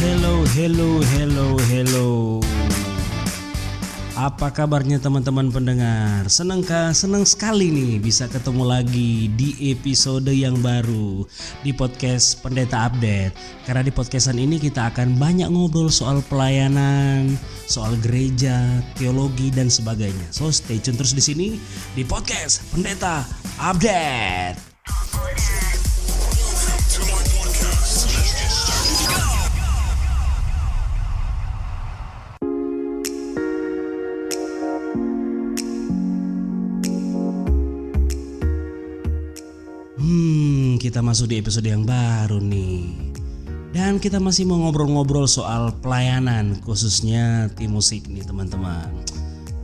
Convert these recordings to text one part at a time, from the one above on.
hello, hello, hello, hello. Apa kabarnya teman-teman pendengar? Senangkah? Senang sekali nih bisa ketemu lagi di episode yang baru di podcast Pendeta Update. Karena di podcastan ini kita akan banyak ngobrol soal pelayanan, soal gereja, teologi dan sebagainya. So stay tune terus di sini di podcast Pendeta Update. Masuk di episode yang baru nih. Dan kita masih mau ngobrol-ngobrol soal pelayanan, khususnya tim musik nih teman-teman.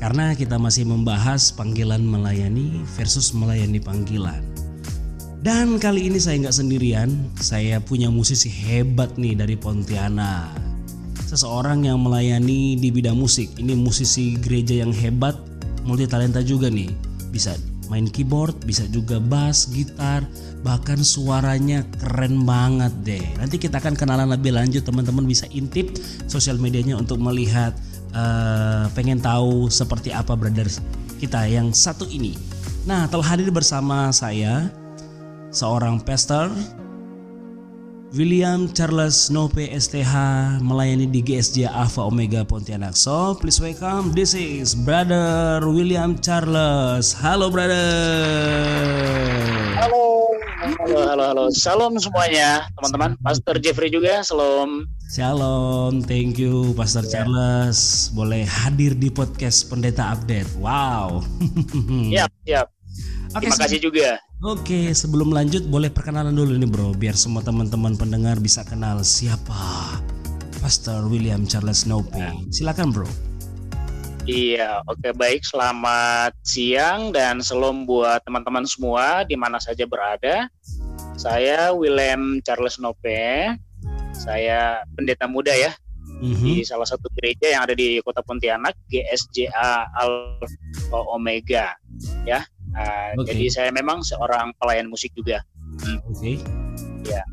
Karena kita masih membahas panggilan melayani versus melayani panggilan. Dan kali ini saya nggak sendirian, saya punya musisi hebat nih dari Pontianak. Seseorang yang melayani di bidang musik. Ini musisi gereja yang hebat, multi talenta juga nih. Bisa main keyboard, bisa juga bass, gitar, bahkan suaranya keren banget deh. Nanti kita akan kenalan lebih lanjut, teman-teman bisa intip sosial medianya untuk melihat, uh, pengen tahu seperti apa brother kita yang satu ini. Nah, telah hadir bersama saya seorang pastor William Charles Nope STH melayani di GSJ Alpha Omega Pontianak. So, please welcome. This is Brother William Charles. Halo, brother. Halo. Halo, halo, halo. Salam semuanya, teman-teman. Pastor Jeffrey juga, salam. Shalom, thank you Pastor yeah. Charles. Boleh hadir di podcast Pendeta Update. Wow. Siap, siap. Okay, Terima kasih juga. Oke, sebelum lanjut boleh perkenalan dulu nih bro, biar semua teman-teman pendengar bisa kenal siapa Pastor William Charles Nope. Silakan bro. Iya, oke baik. Selamat siang dan salam buat teman-teman semua di mana saja berada. Saya William Charles Nope. Saya pendeta muda ya mm-hmm. di salah satu gereja yang ada di Kota Pontianak, GSJA Alpha Omega. Ya, Uh, okay. Jadi saya memang seorang pelayan musik juga. Hmm. Oke. Okay. Ya.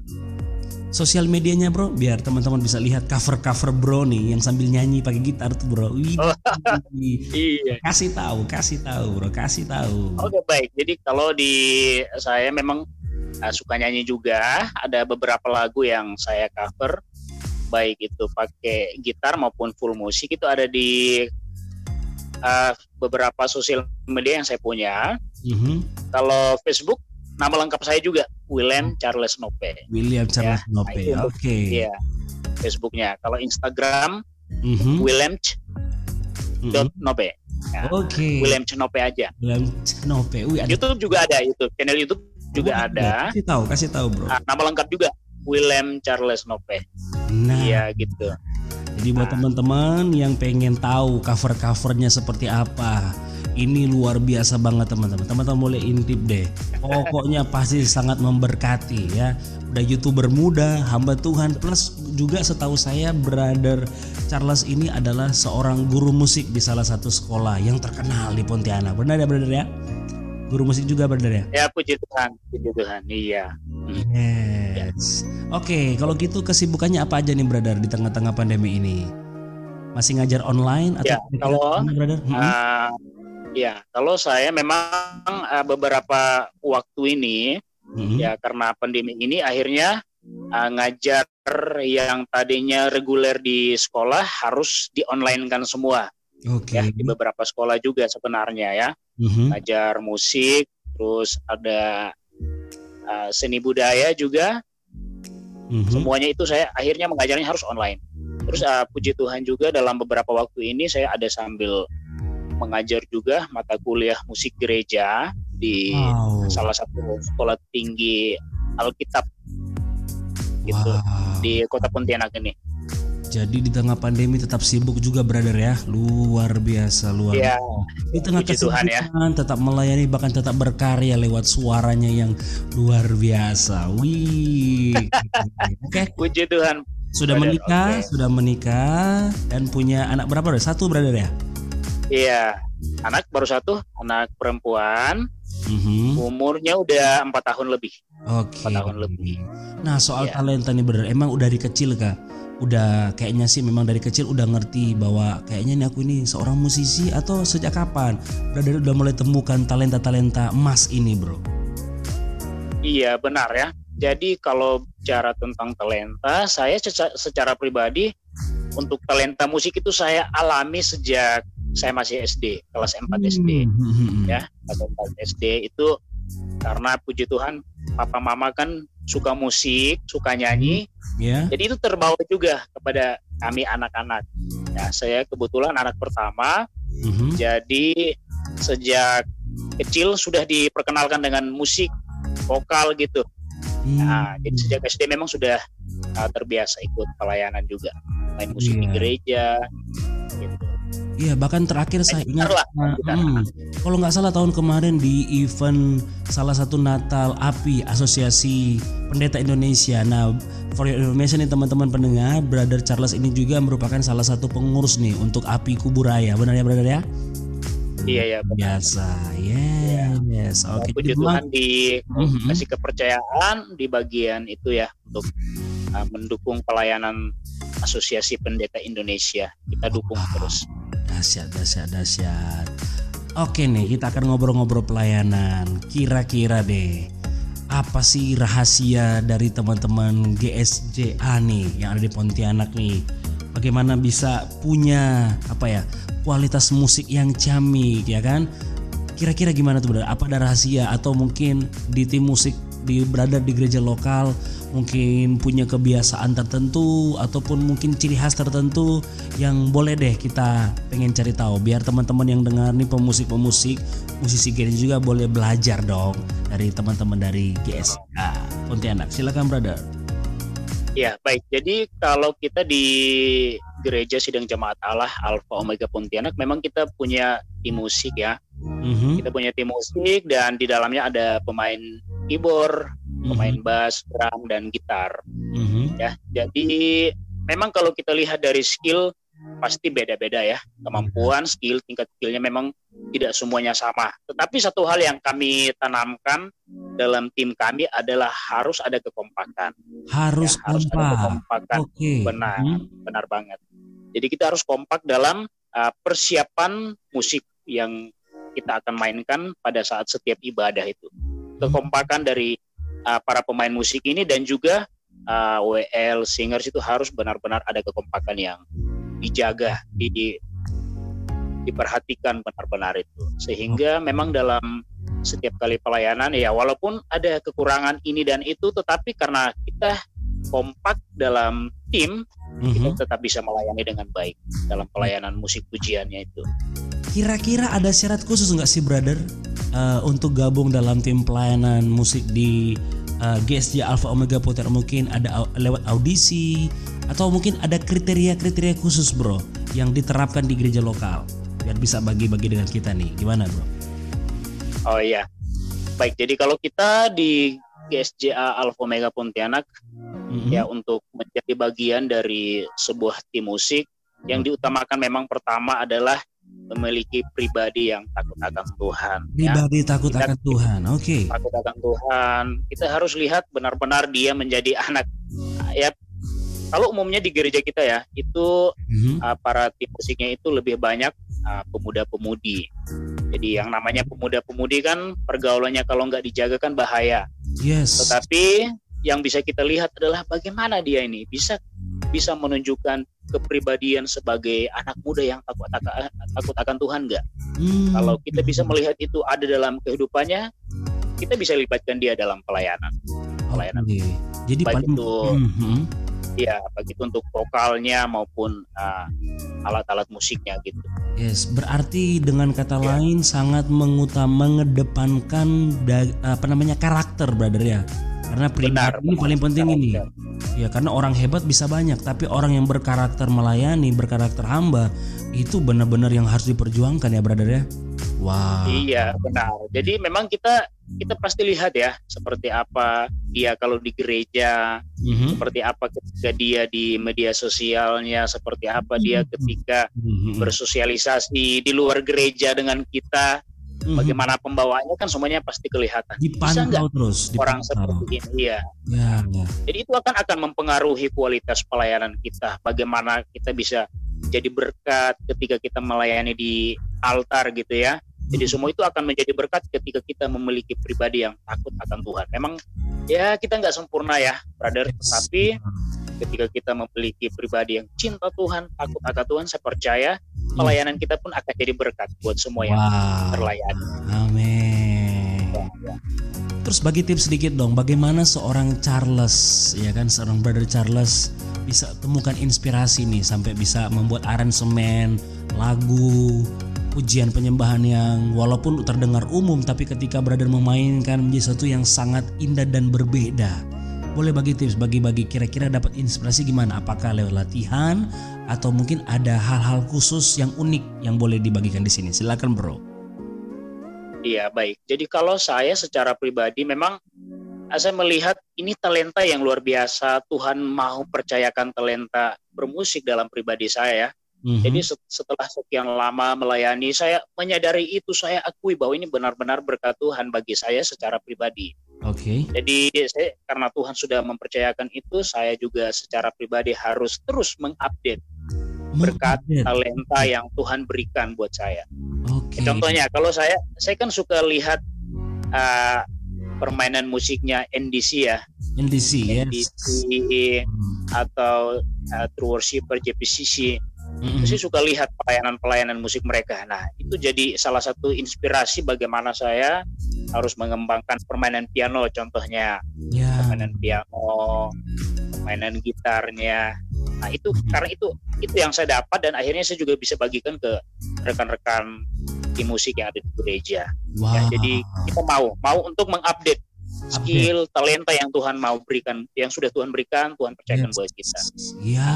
Sosial medianya bro, biar teman-teman bisa lihat cover-cover bro nih yang sambil nyanyi pakai gitar tuh bro. Wih, oh, iya. Kasih tahu, kasih tahu bro, kasih tahu. Oke okay, baik. Jadi kalau di saya memang uh, suka nyanyi juga. Ada beberapa lagu yang saya cover, baik itu pakai gitar maupun full musik itu ada di uh, beberapa sosial media yang saya punya. Mm-hmm. Kalau Facebook nama lengkap saya juga William Charles Nope. William Charles ya, Nope. Nah, Oke. Okay. Iya. Facebooknya. Kalau Instagram mm-hmm. William Ch. Mm-hmm. Nope. Ya, Oke. Okay. William Nope aja. William Nope. Wih, ada. YouTube juga ada YouTube. Channel YouTube juga oh, ada. Kasih tahu, kasih tahu, Bro. Nah, nama lengkap juga William Charles Nope. Nah. Iya gitu. Jadi buat nah. teman-teman yang pengen tahu cover-covernya seperti apa, ini luar biasa banget teman-teman. Teman-teman boleh intip deh. Pokoknya pasti sangat memberkati ya. Udah youtuber muda, hamba Tuhan plus juga setahu saya brother Charles ini adalah seorang guru musik di salah satu sekolah yang terkenal di Pontianak. Benar ya brother ya? Guru musik juga brother ya? Ya puji Tuhan, puji Tuhan. Iya. Yes. Oke, okay, kalau gitu kesibukannya apa aja nih brother di tengah-tengah pandemi ini? Masih ngajar online atau ya, kalau brother? Hmm? Uh, ya, kalau saya memang uh, beberapa waktu ini hmm. ya karena pandemi ini akhirnya uh, ngajar yang tadinya reguler di sekolah harus di online kan semua. Okay. Ya, di beberapa sekolah juga sebenarnya ya. Mm-hmm. Ngajar musik, terus ada uh, seni budaya juga mm-hmm. semuanya itu saya akhirnya mengajarnya harus online terus uh, puji Tuhan juga dalam beberapa waktu ini saya ada sambil mengajar juga mata kuliah musik gereja di wow. salah satu sekolah tinggi Alkitab gitu wow. di kota Pontianak ini jadi di tengah pandemi tetap sibuk juga brother ya. Luar biasa luar. Ya, Di tengah kesibukan ya. tetap melayani bahkan tetap berkarya lewat suaranya yang luar biasa. Wih. Oke. Okay. Puji Tuhan. Sudah brother, menikah, okay. sudah menikah dan punya anak berapa? Satu brother ya? Iya. Anak baru satu, anak perempuan. Mm-hmm. Umurnya udah empat tahun lebih. Oke. Okay. tahun lebih. Nah soal yeah. talenta nih bener, emang udah dari kecil kak? Udah kayaknya sih memang dari kecil udah ngerti bahwa kayaknya nih aku ini seorang musisi atau sejak kapan? Udah udah mulai temukan talenta-talenta emas ini bro? Iya benar ya. Jadi kalau cara tentang talenta, saya secara, secara pribadi untuk talenta musik itu saya alami sejak saya masih SD kelas 4 SD hmm, hmm, hmm. ya kelas 4 SD itu karena puji Tuhan papa mama kan suka musik suka nyanyi yeah. jadi itu terbawa juga kepada kami anak-anak ya saya kebetulan anak pertama mm-hmm. jadi sejak kecil sudah diperkenalkan dengan musik vokal gitu mm. nah jadi sejak SD memang sudah uh, terbiasa ikut pelayanan juga main musik yeah. di iya. gereja Iya bahkan terakhir saya ingat nah, hmm, kalau nggak salah tahun kemarin di event salah satu Natal API Asosiasi Pendeta Indonesia. Nah for your information nih teman-teman pendengar, Brother Charles ini juga merupakan salah satu pengurus nih untuk API Kuburaya. Benar ya Brother ya? Iya ya. Biasa, yeah, yes. Oke. Okay. Puji Tuhan dikasih mm-hmm. kepercayaan di bagian itu ya untuk uh, mendukung pelayanan Asosiasi Pendeta Indonesia. Kita dukung wow. terus. Dahsyat, dahsyat, dahsyat. Oke nih, kita akan ngobrol-ngobrol pelayanan. Kira-kira deh, apa sih rahasia dari teman-teman GSJA nih yang ada di Pontianak nih? Bagaimana bisa punya apa ya kualitas musik yang camik ya kan? Kira-kira gimana tuh brother? Apa ada rahasia atau mungkin di tim musik di berada di gereja lokal mungkin punya kebiasaan tertentu ataupun mungkin ciri khas tertentu yang boleh deh kita pengen cari tahu. Biar teman-teman yang dengar nih pemusik-pemusik musisi gereja juga boleh belajar dong dari teman-teman dari GSK Pontianak silakan brother Ya baik jadi kalau kita di gereja sidang jemaat Allah Alfa Omega Pontianak memang kita punya tim musik ya mm-hmm. kita punya tim musik dan di dalamnya ada pemain keyboard pemain mm-hmm. bass, drum dan gitar. Mm-hmm. Ya, jadi memang kalau kita lihat dari skill pasti beda-beda ya. Kemampuan skill tingkat skillnya memang tidak semuanya sama. Tetapi satu hal yang kami tanamkan dalam tim kami adalah harus ada kekompakan. Harus, ya, harus ada kekompakan. Okay. benar hmm. benar banget. Jadi kita harus kompak dalam uh, persiapan musik yang kita akan mainkan pada saat setiap ibadah itu. Kekompakan dari uh, para pemain musik ini dan juga uh, WL singers itu harus benar-benar ada kekompakan yang dijaga, di, diperhatikan benar-benar itu. Sehingga memang dalam setiap kali pelayanan ya walaupun ada kekurangan ini dan itu tetapi karena kita kompak dalam tim mm-hmm. kita tetap bisa melayani dengan baik dalam pelayanan musik pujiannya itu. Kira-kira ada syarat khusus nggak sih brother uh, untuk gabung dalam tim pelayanan musik di uh, eh, GSJ Alpha Omega Puter mungkin ada lewat audisi atau mungkin ada kriteria-kriteria khusus bro yang diterapkan di gereja lokal biar bisa bagi-bagi dengan kita nih gimana bro? Oh iya baik jadi kalau kita di GSJA Alpha Omega Pontianak mm-hmm. ya untuk menjadi bagian dari sebuah tim musik yang diutamakan memang pertama adalah memiliki pribadi yang takut akan Tuhan. Ya. Pribadi ya. takut kita, akan Tuhan, oke. Okay. Takut akan Tuhan. Kita harus lihat benar-benar dia menjadi anak. Ya, kalau umumnya di gereja kita ya, itu mm-hmm. uh, para tim musiknya itu lebih banyak uh, pemuda-pemudi. Jadi yang namanya pemuda-pemudi kan pergaulannya kalau nggak dijaga kan bahaya. Yes. Tetapi yang bisa kita lihat adalah bagaimana dia ini bisa bisa menunjukkan kepribadian sebagai anak muda yang takut takut, takut akan Tuhan nggak? Hmm. Kalau kita bisa melihat itu ada dalam kehidupannya, kita bisa libatkan dia dalam pelayanan. Pelayanan. Okay. Jadi baik itu mm-hmm. Ya baik itu untuk vokalnya maupun uh, alat-alat musiknya gitu. Yes, berarti dengan kata yeah. lain sangat mengutam mengedepankan da, apa namanya karakter, brother ya karena pribadi ini paling penting ini. Ya karena orang hebat bisa banyak, tapi orang yang berkarakter melayani, berkarakter hamba itu benar-benar yang harus diperjuangkan ya, brother ya. Wow. Iya, benar. Jadi memang kita kita pasti lihat ya seperti apa dia kalau di gereja, mm-hmm. seperti apa ketika dia di media sosialnya, seperti apa dia mhm. ketika mm-hmm. bersosialisasi di luar gereja dengan kita Mm-hmm. Bagaimana pembawanya kan semuanya pasti kelihatan. Dipantau Bisa nggak terus. Dipantau. Orang seperti ini, iya. Ya, ya. Jadi itu akan akan mempengaruhi kualitas pelayanan kita. Bagaimana kita bisa jadi berkat ketika kita melayani di altar gitu ya. Jadi semua itu akan menjadi berkat ketika kita memiliki pribadi yang takut akan Tuhan. Memang ya kita nggak sempurna ya, brother. Tapi ketika kita memiliki pribadi yang cinta Tuhan, takut akan Tuhan, saya percaya pelayanan kita pun akan jadi berkat buat semua yang wow. terlayani. Amin. Terus bagi tips sedikit dong, bagaimana seorang Charles, ya kan, seorang brother Charles bisa temukan inspirasi nih sampai bisa membuat aransemen, lagu, pujian penyembahan yang walaupun terdengar umum tapi ketika brother memainkan menjadi sesuatu yang sangat indah dan berbeda. Boleh bagi tips bagi-bagi kira-kira dapat inspirasi gimana? Apakah lewat latihan atau mungkin ada hal-hal khusus yang unik yang boleh dibagikan di sini? Silakan bro. Iya baik. Jadi kalau saya secara pribadi memang eh, saya melihat ini talenta yang luar biasa. Tuhan mau percayakan talenta bermusik dalam pribadi saya Mm-hmm. Jadi setelah sekian lama melayani, saya menyadari itu, saya akui bahwa ini benar-benar berkat Tuhan bagi saya secara pribadi. Oke. Okay. Jadi saya karena Tuhan sudah mempercayakan itu, saya juga secara pribadi harus terus mengupdate berkat talenta yang Tuhan berikan buat saya. Oke. Okay. Contohnya kalau saya saya kan suka lihat uh, permainan musiknya NDC ya. NDC, NDC yes. atau uh, True Worshipper JPCC Mm-hmm. Saya suka lihat pelayanan-pelayanan musik mereka. Nah, itu jadi salah satu inspirasi bagaimana saya harus mengembangkan permainan piano contohnya. Yeah. Permainan piano, permainan gitarnya. Nah, itu mm-hmm. karena itu itu yang saya dapat dan akhirnya saya juga bisa bagikan ke rekan-rekan tim musik yang ada di gereja. Wow. Ya, jadi kita mau mau untuk mengupdate skill, Update. talenta yang Tuhan mau berikan, yang sudah Tuhan berikan, Tuhan percayakan yes. buat kita. Ya,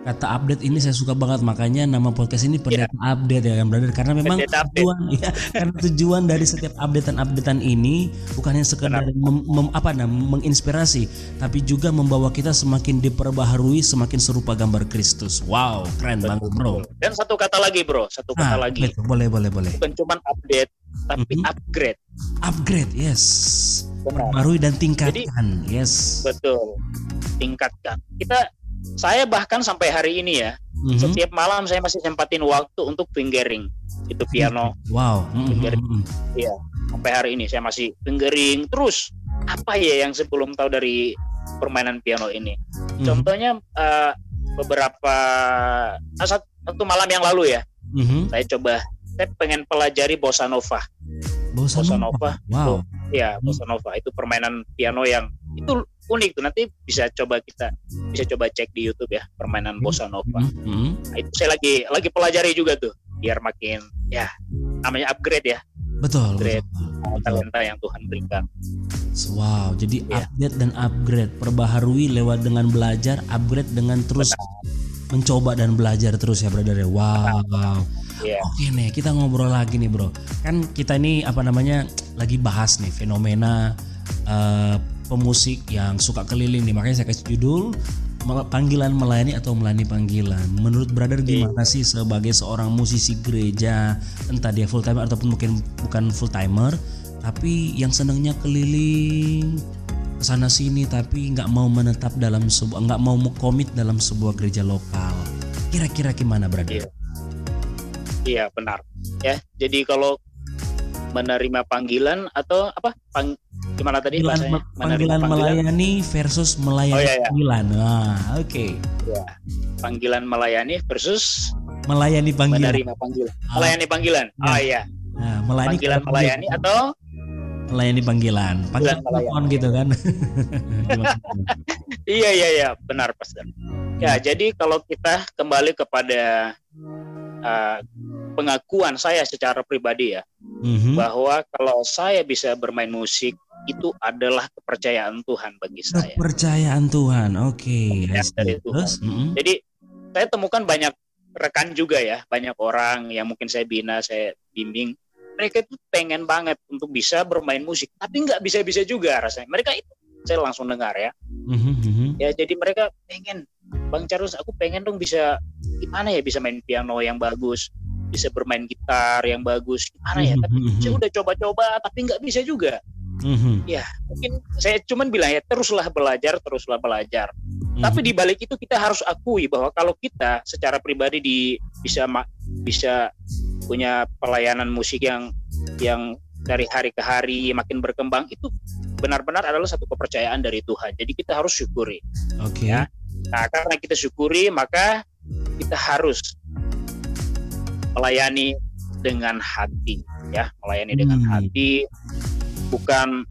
kata update ini saya suka banget makanya nama podcast ini pendeta yeah. update ya kan brother? Karena memang tujuan ya karena tujuan dari setiap updatean-updatean ini bukan hanya sekedar mem, mem, apa nah, menginspirasi tapi juga membawa kita semakin diperbaharui semakin serupa gambar Kristus. Wow keren betul, banget bro. Dan satu kata lagi bro satu kata nah, lagi. betul, boleh boleh boleh. Bukan cuma update tapi mm -hmm. upgrade. Upgrade yes. Perbaharui dan tingkatkan Jadi, yes. betul. Tingkatkan. Kita saya bahkan sampai hari ini ya, mm-hmm. setiap malam saya masih sempatin waktu untuk fingering itu piano. Wow. Mm-hmm. Fingering. Iya, sampai hari ini saya masih fingering terus. Apa ya yang sebelum tahu dari permainan piano ini? Mm-hmm. Contohnya uh, beberapa uh, satu malam yang lalu ya, mm-hmm. saya coba saya pengen pelajari bossa nova. Bossa, bossa nova. Wow. Iya, bossa nova itu permainan piano yang itu unik tuh nanti bisa coba kita bisa coba cek di YouTube ya permainan hmm. bossa nova. Mm -hmm. nah, itu saya lagi lagi pelajari juga tuh biar makin ya namanya upgrade ya. Betul. Upgrade betul. talenta yang Tuhan berikan. Wow, jadi yeah. update dan upgrade, perbaharui lewat dengan belajar, upgrade dengan terus Betul. mencoba dan belajar terus ya brother ya. Wow. Betul. Yeah. Oke nih, kita ngobrol lagi nih bro. Kan kita ini apa namanya lagi bahas nih fenomena uh, pemusik yang suka keliling nih makanya saya kasih judul panggilan melayani atau melayani panggilan. Menurut brother gimana sih sebagai seorang musisi gereja entah dia full timer ataupun mungkin bukan full timer tapi yang senangnya keliling ke sana sini tapi nggak mau menetap dalam sebuah nggak mau komit dalam sebuah gereja lokal. Kira-kira gimana brother? Iya. iya benar ya. Jadi kalau menerima panggilan atau apa pang, gimana tadi panggilan, panggilan, panggilan melayani versus melayani oh, iya, iya. panggilan. Nah, oke. Okay. Ya. Panggilan melayani versus melayani panggilan. Menerima panggilan. Ah. Melayani panggilan. Ya. Oh iya. Nah, melayani panggilan melayani atau melayani panggilan. Panggilan telepon gitu kan. iya iya iya, benar Pastor. Ya, hmm. jadi kalau kita kembali kepada uh, pengakuan saya secara pribadi ya, mm-hmm. bahwa kalau saya bisa bermain musik itu adalah kepercayaan Tuhan bagi saya. Kepercayaan Tuhan, oke. Okay. Dari Tuhan. Mm-hmm. Jadi saya temukan banyak rekan juga ya, banyak orang yang mungkin saya bina, saya bimbing, mereka itu pengen banget untuk bisa bermain musik, tapi nggak bisa-bisa juga rasanya. Mereka itu saya langsung dengar ya. Mm-hmm. Ya jadi mereka pengen, Bang Charles, aku pengen dong bisa gimana ya bisa main piano yang bagus bisa bermain gitar yang bagus gimana ya tapi mm-hmm. saya udah coba-coba tapi nggak bisa juga mm-hmm. ya mungkin saya cuman bilang ya teruslah belajar teruslah belajar mm-hmm. tapi di balik itu kita harus akui bahwa kalau kita secara pribadi di bisa bisa punya pelayanan musik yang yang dari hari ke hari makin berkembang itu benar-benar adalah satu kepercayaan dari Tuhan. Jadi kita harus syukuri. Oke. Okay. Ya. Nah, karena kita syukuri maka kita harus melayani dengan hati ya. Melayani hmm. dengan hati. Bukan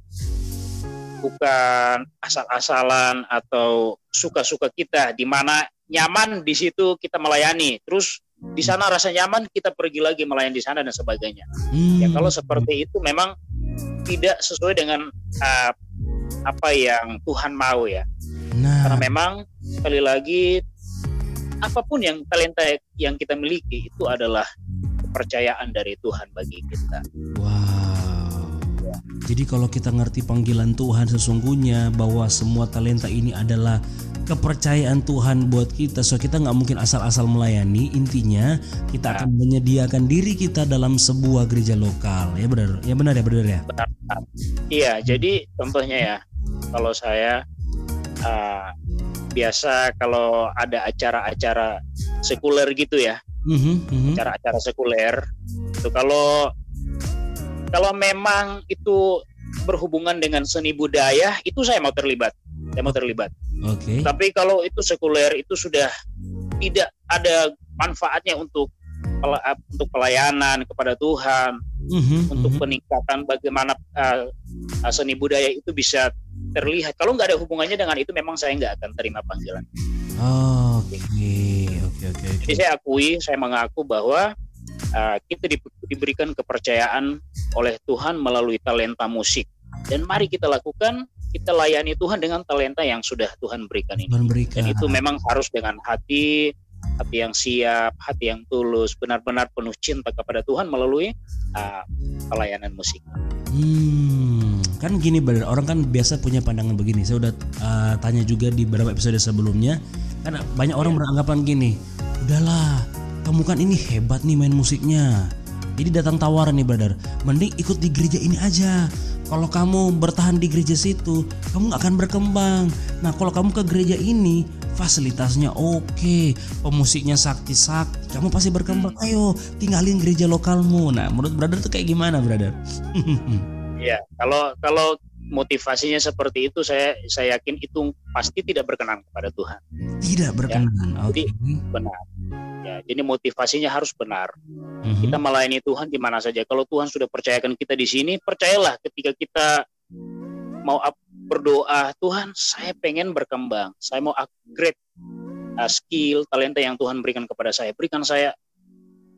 bukan asal-asalan atau suka-suka kita. Di mana nyaman di situ kita melayani. Terus di sana rasa nyaman kita pergi lagi melayani di sana dan sebagainya. Hmm. ya kalau seperti itu memang tidak sesuai dengan uh, apa yang Tuhan mau ya. Nah. karena memang sekali lagi apa pun yang talenta yang kita miliki itu adalah kepercayaan dari Tuhan bagi kita. Wow. Ya. Jadi kalau kita ngerti panggilan Tuhan sesungguhnya bahwa semua talenta ini adalah kepercayaan Tuhan buat kita, so kita nggak mungkin asal-asal melayani. Intinya kita nah. akan menyediakan diri kita dalam sebuah gereja lokal, ya benar, ya benar ya benar ya. Benar. Iya, jadi contohnya ya, kalau saya uh, biasa kalau ada acara-acara sekuler gitu ya, mm-hmm, acara-acara sekuler. Itu kalau kalau memang itu berhubungan dengan seni budaya itu saya mau terlibat. Saya mau terlibat. Oke. Okay. tapi kalau itu sekuler itu sudah tidak ada manfaatnya untuk untuk pelayanan kepada Tuhan mm-hmm, untuk mm-hmm. peningkatan bagaimana uh, seni budaya itu bisa terlihat kalau nggak ada hubungannya dengan itu memang saya nggak akan terima panggilan oh, oke okay okay, okay, okay. Jadi saya akui, saya mengaku bahwa uh, kita di, diberikan kepercayaan oleh Tuhan melalui talenta musik. Dan mari kita lakukan, kita layani Tuhan dengan talenta yang sudah Tuhan berikan ini. Tuhan berikan. Dan itu memang harus dengan hati, hati yang siap, hati yang tulus, benar-benar penuh cinta kepada Tuhan melalui uh, pelayanan musik. Hmm, kan gini benar orang kan biasa punya pandangan begini. Saya udah uh, tanya juga di beberapa episode sebelumnya kan banyak orang yeah. beranggapan gini udahlah kamu kan ini hebat nih main musiknya jadi datang tawaran nih brother mending ikut di gereja ini aja kalau kamu bertahan di gereja situ kamu gak akan berkembang nah kalau kamu ke gereja ini fasilitasnya oke okay, pemusiknya sakti-sakti kamu pasti berkembang hmm. ayo tinggalin gereja lokalmu nah menurut brother tuh kayak gimana brother Iya, kalau kalau motivasinya seperti itu saya saya yakin itu pasti tidak berkenan kepada Tuhan. Tidak berkenan. Ya. Okay. Jadi benar. Ya, jadi motivasinya harus benar. Mm-hmm. Kita melayani Tuhan di mana saja. Kalau Tuhan sudah percayakan kita di sini, percayalah ketika kita mau berdoa, Tuhan, saya pengen berkembang. Saya mau upgrade uh, skill, talenta yang Tuhan berikan kepada saya. Berikan saya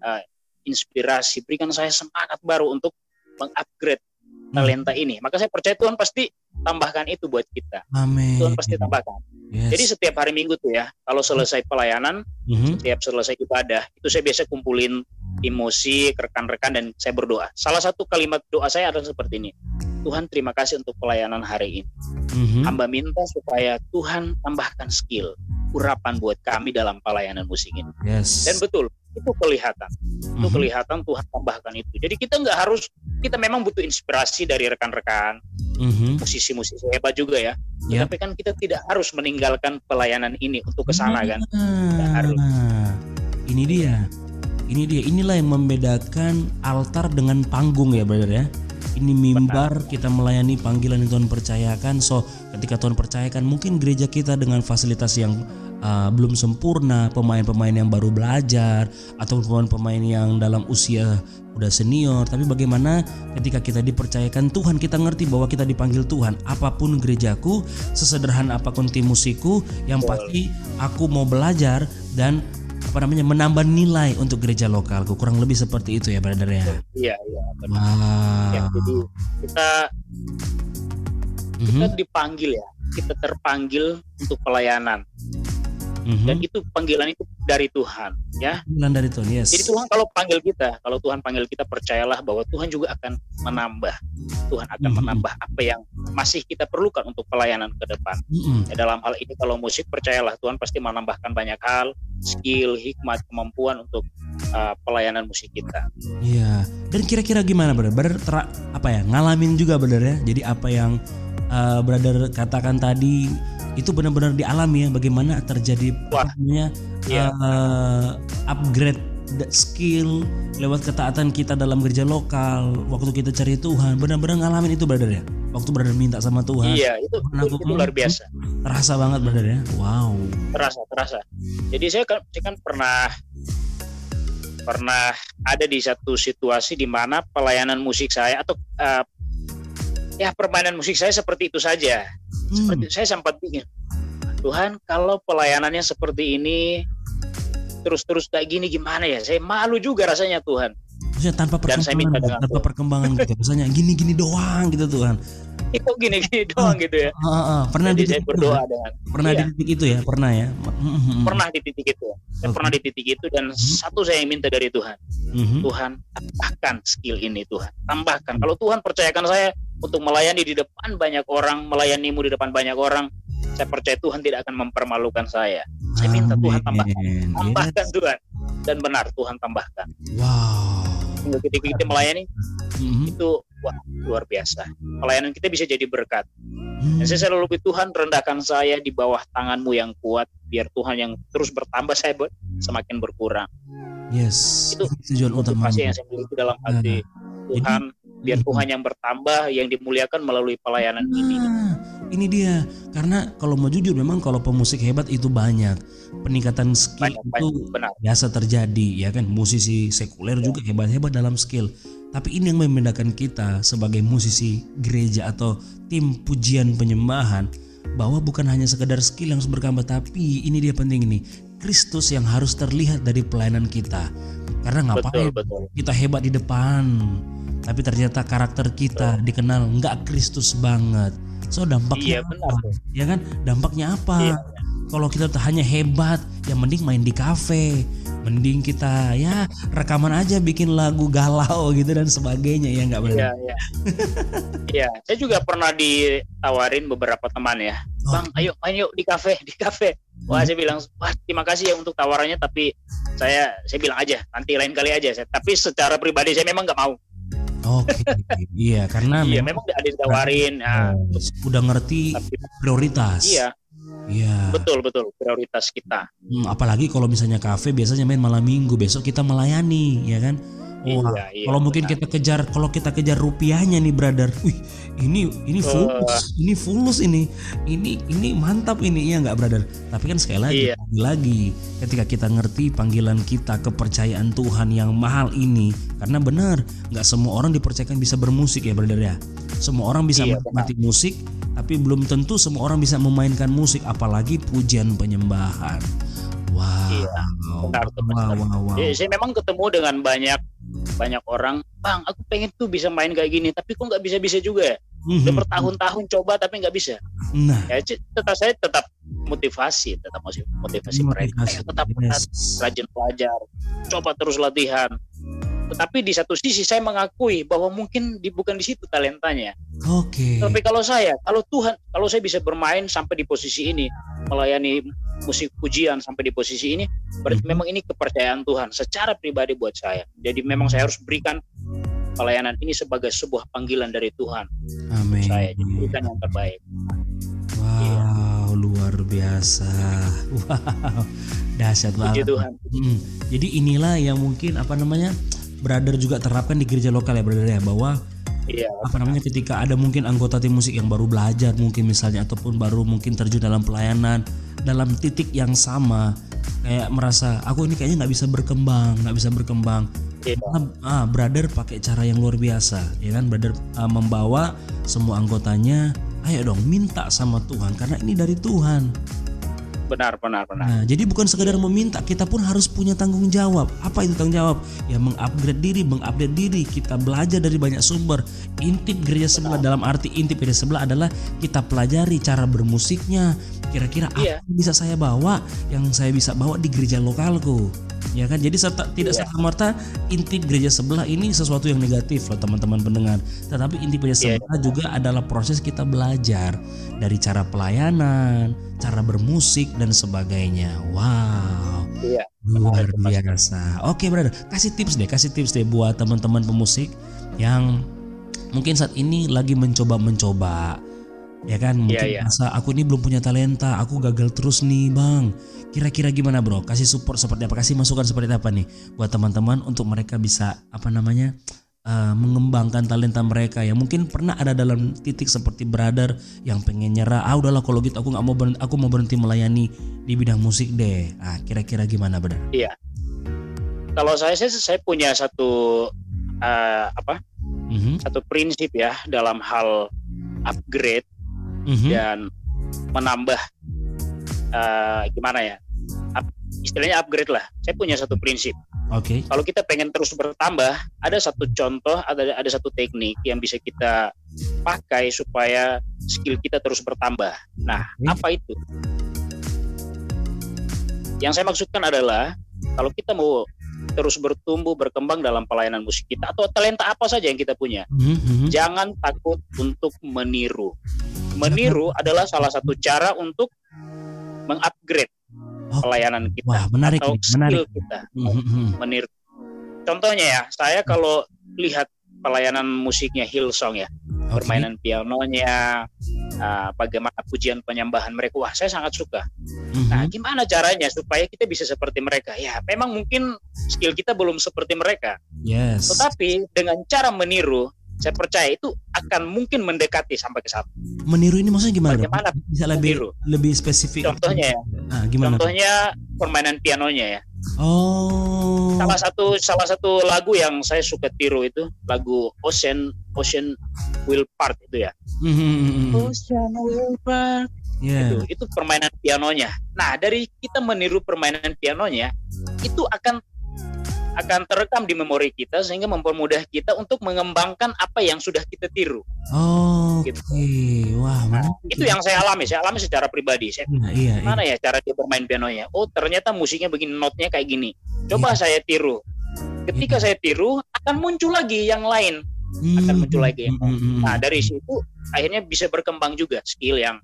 uh, inspirasi, berikan saya semangat baru untuk mengupgrade talenta ini. Maka saya percaya Tuhan pasti tambahkan itu buat kita. Amin. Tuhan pasti tambahkan. Yes. Jadi setiap hari Minggu tuh ya, kalau selesai pelayanan, mm-hmm. setiap selesai ibadah, itu saya biasa kumpulin tim musik, rekan-rekan dan saya berdoa. Salah satu kalimat doa saya adalah seperti ini. Tuhan terima kasih untuk pelayanan hari ini. Mm-hmm. Hamba minta supaya Tuhan tambahkan skill, urapan buat kami dalam pelayanan musik ini. Yes. Dan betul, itu kelihatan itu mm-hmm. kelihatan Tuhan tambahkan itu jadi kita nggak harus kita memang butuh inspirasi dari rekan-rekan mm-hmm. musisi-musisi hebat juga ya yep. tapi kan kita tidak harus meninggalkan pelayanan ini untuk ke sana kan harus ini dia ini dia inilah yang membedakan altar dengan panggung ya brother ya ini mimbar kita melayani panggilan yang Tuhan percayakan. So ketika Tuhan percayakan mungkin gereja kita dengan fasilitas yang uh, belum sempurna, pemain-pemain yang baru belajar atau pemain-pemain yang dalam usia udah senior, tapi bagaimana ketika kita dipercayakan Tuhan, kita ngerti bahwa kita dipanggil Tuhan. Apa pun gerejaku, sesederhana apa pun tim musikku, yang pasti aku mau belajar dan apa namanya menambah nilai untuk gereja lokalku. Kurang lebih seperti itu ya brother ya? Iya iya benar. Wow. ya, jadi kita kita mm -hmm. dipanggil ya. Kita terpanggil untuk pelayanan mm-hmm. dan itu panggilan itu dari Tuhan ya. Panggilan dari Tuhan yes. Jadi Tuhan kalau panggil kita kalau Tuhan panggil kita percayalah bahwa Tuhan juga akan menambah. Tuhan akan mm-hmm. menambah apa yang masih kita perlukan untuk pelayanan ke depan. Mm-hmm. ya, dalam hal ini kalau musik percayalah Tuhan pasti menambahkan banyak hal skill hikmat kemampuan untuk uh, pelayanan musik kita. Iya. Dan kira-kira gimana brother? Brother apa ya? Ngalamin juga brother ya? Jadi apa yang uh, brother katakan tadi itu benar-benar dialami ya bagaimana terjadi namanya yeah. uh, upgrade skill lewat ketaatan kita dalam gereja lokal waktu kita cari Tuhan benar-benar ngalamin itu brother ya? Waktu brother minta sama Tuhan. Iya itu, itu, itu luar biasa. Terasa banget brother ya? Wow. Terasa terasa. Jadi saya kan saya kan pernah pernah ada di satu situasi di mana pelayanan musik saya atau uh, ya permainan musik saya seperti itu saja hmm. seperti saya sempat bikin Tuhan kalau pelayanannya seperti ini terus-terus kayak gini gimana ya saya malu juga rasanya Tuhan Maksudnya tanpa perkembangan, Dan saya minta tanpa Tuhan. perkembangan gitu. Misalnya gini-gini doang gitu Tuhan. Itu gini-gini doang gitu ya. Uh, uh, uh. Pernah Jadi di saya berdoa itu, dengan. Pernah iya. di titik itu ya, pernah ya. Pernah di titik itu. Saya okay. pernah di titik itu dan uh satu saya yang minta dari Tuhan. Uh Tuhan tambahkan skill ini Tuhan. Tambahkan. Kalau Tuhan percayakan saya untuk melayani di depan banyak orang, melayanimu di depan banyak orang, saya percaya Tuhan tidak akan mempermalukan saya. Saya minta Tuhan tambahkan, tambahkan Tuhan, dan benar Tuhan tambahkan. Wow. Ketika kita melayani mm-hmm. itu wah luar biasa. Pelayanan kita bisa jadi berkat. Mm. Dan saya selalu lebih Tuhan rendahkan saya di bawah tanganmu yang kuat, biar Tuhan yang terus bertambah saya semakin berkurang. Yes. Itu tujuan utama yang saya miliki dalam hati. Nah, Tuhan biar Tuhan yang bertambah yang dimuliakan melalui pelayanan nah, ini. Ini dia karena kalau mau jujur memang kalau pemusik hebat itu banyak peningkatan skill banyak, itu banyak, benar. biasa terjadi ya kan musisi sekuler ya. juga hebat-hebat dalam skill. Tapi ini yang membedakan kita sebagai musisi gereja atau tim pujian penyembahan bahwa bukan hanya sekedar skill yang harus berkembang tapi ini dia penting ini Kristus yang harus terlihat dari pelayanan kita. Karena ngapain betul, betul. kita hebat di depan, tapi ternyata karakter kita betul. dikenal nggak Kristus banget. So dampaknya iya, apa? Ya kan? Dampaknya apa? Iya. Kalau kita hanya hebat, ya mending main di kafe, mending kita ya rekaman aja bikin lagu galau gitu dan sebagainya ya nggak benar? Iya, iya. Iya, saya juga pernah ditawarin beberapa teman ya, oh. bang, ayo main yuk di kafe, di kafe. Wah, hmm. saya bilang, wah terima kasih ya untuk tawarannya, tapi saya saya bilang aja nanti lain kali aja. Saya, tapi secara pribadi saya memang nggak mau. Oke, okay. iya karena iya, memang, ada ditawarin. Nah, udah ngerti tapi, prioritas. Iya, Iya. Betul betul prioritas kita. Hmm, apalagi kalau misalnya kafe biasanya main malam minggu, besok kita melayani, ya kan? Wah, iya, iya, kalau mungkin kita kejar kalau kita kejar rupiahnya nih brother. Wih, ini ini fulus, uh, ini fulus ini. Ini ini mantap ini ya nggak brother. Tapi kan sekali lagi iya. lagi ketika kita ngerti panggilan kita kepercayaan Tuhan yang mahal ini karena benar nggak semua orang dipercayakan bisa bermusik ya brother ya. Semua orang bisa iya, menikmati musik, tapi belum tentu semua orang bisa memainkan musik apalagi pujian penyembahan. Wow. Iya, benar, benar. Wow, wow, wow. Jadi, saya memang ketemu dengan banyak banyak orang, bang, aku pengen tuh bisa main kayak gini, tapi kok nggak bisa-bisa juga ya. Mm-hmm. Udah bertahun-tahun coba tapi nggak bisa. Nah, ya, tetap saya tetap motivasi, tetap motivasi, motivasi mereka, Ayo, tetap yes. rajin belajar, coba terus latihan. Tetapi di satu sisi saya mengakui bahwa mungkin di, bukan di situ talentanya. Oke. Okay. Tapi kalau saya, kalau Tuhan, kalau saya bisa bermain sampai di posisi ini, melayani musik pujian sampai di posisi ini berarti hmm. memang ini kepercayaan Tuhan secara pribadi buat saya jadi memang saya harus berikan pelayanan ini sebagai sebuah panggilan dari Tuhan Amin. saya jadi berikan yang terbaik wow ya. luar biasa wow dahsyat banget Tuhan. Hmm. jadi inilah yang mungkin apa namanya brother juga terapkan di gereja lokal ya brother ya bahwa Iya. Apa namanya ketika ada mungkin anggota tim musik yang baru belajar mungkin misalnya ataupun baru mungkin terjun dalam pelayanan dalam titik yang sama kayak merasa aku ini kayaknya nggak bisa berkembang nggak bisa berkembang yeah. ah brother pakai cara yang luar biasa ya kan brother ah, membawa semua anggotanya ayo dong minta sama Tuhan karena ini dari Tuhan benar benar benar. Nah, jadi bukan sekedar meminta, kita pun harus punya tanggung jawab. Apa itu tanggung jawab? Ya mengupgrade diri, mengupdate diri. Kita belajar dari banyak sumber. Intip gereja sebelah dalam arti intip gereja sebelah adalah kita pelajari cara bermusiknya, kira-kira iya. apa yang bisa saya bawa yang saya bisa bawa di gereja lokalku? Ya kan? Jadi serta, tidak iya. serta merta inti gereja sebelah ini sesuatu yang negatif loh teman-teman pendengar. Tetapi inti gereja iya, sebelah iya. juga adalah proses kita belajar dari cara pelayanan cara bermusik dan sebagainya. Wow. Iya. luar biasa. Oke brother. Kasih tips deh kasih tips deh buat teman-teman pemusik yang mungkin saat ini lagi mencoba-mencoba ya kan mungkin yeah, yeah. masa aku ini belum punya talenta aku gagal terus nih bang. Kira-kira gimana bro? Kasih support seperti apa? Kasih masukan seperti apa nih buat teman-teman untuk mereka bisa apa namanya uh, mengembangkan talenta mereka? Yang mungkin pernah ada dalam titik seperti brother yang pengen nyerah ah udahlah kalau gitu aku nggak mau berhenti, aku mau berhenti melayani di bidang musik deh. Ah kira-kira gimana brother? Iya. Kalau saya saya saya punya satu uh, apa? Mm-hmm. satu prinsip ya dalam hal upgrade mm-hmm. dan menambah uh, gimana ya up, istilahnya upgrade lah saya punya satu prinsip Oke. Okay. Kalau kita pengen terus bertambah, ada satu contoh, ada ada satu teknik yang bisa kita pakai supaya skill kita terus bertambah. Nah, okay. apa itu? Yang saya maksudkan adalah kalau kita mau terus bertumbuh berkembang dalam pelayanan musik kita atau talenta apa saja yang kita punya. Mm-hmm. Jangan takut untuk meniru. Meniru adalah salah satu cara untuk mengupgrade oh. pelayanan kita Wah, menarik atau nih, skill kita. Mm-hmm. Meniru. Contohnya ya, saya kalau lihat pelayanan musiknya Hillsong ya, okay. permainan pianonya, uh, bagaimana pujian penyembahan mereka, wah saya sangat suka. Mm-hmm. Nah, gimana caranya supaya kita bisa seperti mereka? Ya, memang mungkin skill kita belum seperti mereka. Yes. Tetapi dengan cara meniru, saya percaya itu akan mungkin mendekati sampai ke sana. Meniru ini maksudnya gimana? Bagaimana bisa lebih meniru? lebih spesifik? Contohnya ya. Nah, gimana? Contohnya permainan pianonya ya. Oh. Salah satu salah satu lagu yang saya suka tiru itu lagu Ocean Ocean Will Part itu ya. Mm-hmm. Ocean Will Part. Yeah. Itu, itu permainan pianonya. Nah, dari kita meniru permainan pianonya, itu akan akan terekam di memori kita sehingga mempermudah kita untuk mengembangkan apa yang sudah kita tiru. Oh, gitu. Okay. Wah, nah, itu yang saya alami. Saya alami secara pribadi. Saya, nah, iya, iya. mana iya. ya cara dia bermain pianonya? Oh, ternyata musiknya begini, notnya kayak gini. Coba iya. saya tiru. Ketika iya. saya tiru, akan muncul lagi yang lain. Hmm. Akan muncul lagi yang. Hmm, hmm, hmm. Nah, dari situ akhirnya bisa berkembang juga skill yang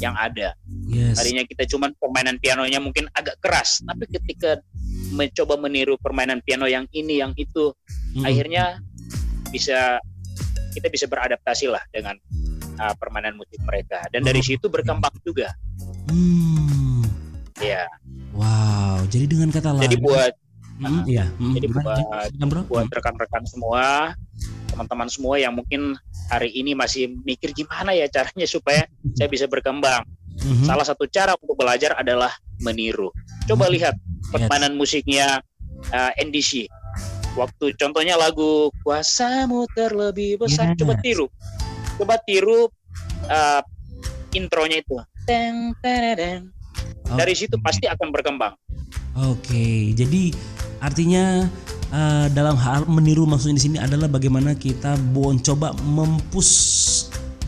yang ada. Yes. Tadinya kita cuma permainan pianonya mungkin agak keras, tapi ketika mencoba meniru permainan piano yang ini yang itu hmm. akhirnya bisa kita bisa beradaptasi lah dengan uh, permainan musik mereka dan dari oh. situ berkembang juga hmm. ya wow jadi dengan kata lain jadi buat hmm, ya. hmm, jadi buat buat rekan-rekan semua teman-teman semua yang mungkin hari ini masih mikir gimana ya caranya supaya saya bisa berkembang. Mm-hmm. Salah satu cara untuk belajar adalah meniru. Coba mm-hmm. lihat permainan yes. musiknya uh, NDC. Waktu contohnya lagu Kuasamu terlebih besar, yes. coba tiru. Coba tiru uh, intronya itu. Teng, teng, teng. Dari situ pasti akan berkembang. Oke, okay. jadi artinya uh, dalam hal meniru maksudnya di sini adalah bagaimana kita bon coba mempus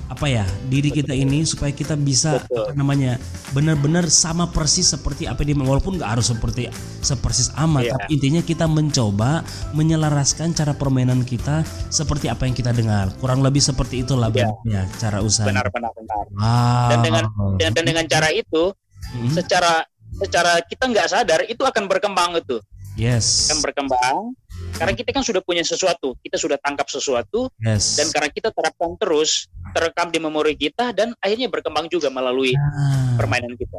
apa ya diri kita ini supaya kita bisa Betul. apa namanya benar-benar sama persis seperti apa dia walaupun nggak harus seperti sepersis amat yeah. tapi intinya kita mencoba menyelaraskan cara permainan kita seperti apa yang kita dengar kurang lebih seperti itulah yeah. ya cara usaha benar benar benar wow. dan dengan dan, dan dengan cara itu hmm. secara secara kita nggak sadar itu akan berkembang itu yes akan berkembang karena kita kan sudah punya sesuatu, kita sudah tangkap sesuatu, yes. dan karena kita terapkan terus, terekam di memori kita dan akhirnya berkembang juga melalui ah. permainan kita.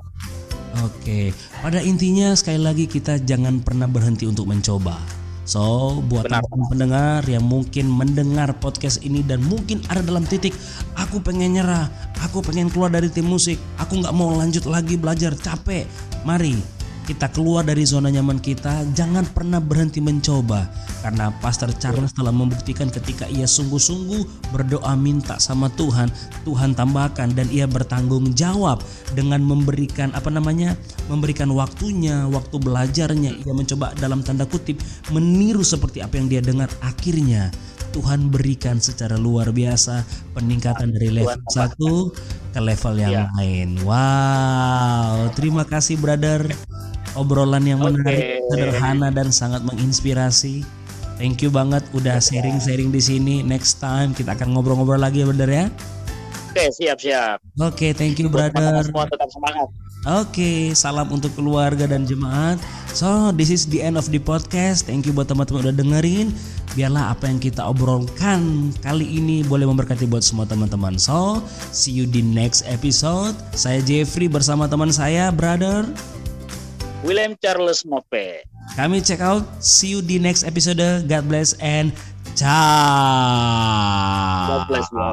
Oke, pada intinya sekali lagi kita jangan pernah berhenti untuk mencoba. So, buat teman pendengar yang mungkin mendengar podcast ini dan mungkin ada dalam titik aku pengen nyerah, aku pengen keluar dari tim musik, aku nggak mau lanjut lagi belajar, capek. Mari kita keluar dari zona nyaman kita, jangan pernah berhenti mencoba. Karena Pastor Charles telah membuktikan ketika ia sungguh-sungguh berdoa minta sama Tuhan, Tuhan tambahkan dan ia bertanggung jawab dengan memberikan apa namanya? memberikan waktunya, waktu belajarnya. Ia mencoba dalam tanda kutip meniru seperti apa yang dia dengar akhirnya Tuhan berikan secara luar biasa peningkatan dari level 1 ke level yang yeah. lain. Wow, terima kasih brother. Obrolan yang okay. menarik, sederhana dan sangat menginspirasi. Thank you banget udah sharing-sharing di sini. Next time kita akan ngobrol-ngobrol lagi ya brother ya. Oke, okay, siap siap. Oke, okay, thank you brother. Semua tetap semangat. Oke, okay, salam untuk keluarga dan jemaat. So, this is the end of the podcast. Thank you buat teman-teman udah dengerin. Biarlah apa yang kita obrolkan kali ini boleh memberkati buat semua teman-teman. So, see you di next episode. Saya Jeffrey bersama teman saya, brother William Charles Mope. Kami check out. See you di next episode. God bless and ciao. God bless you.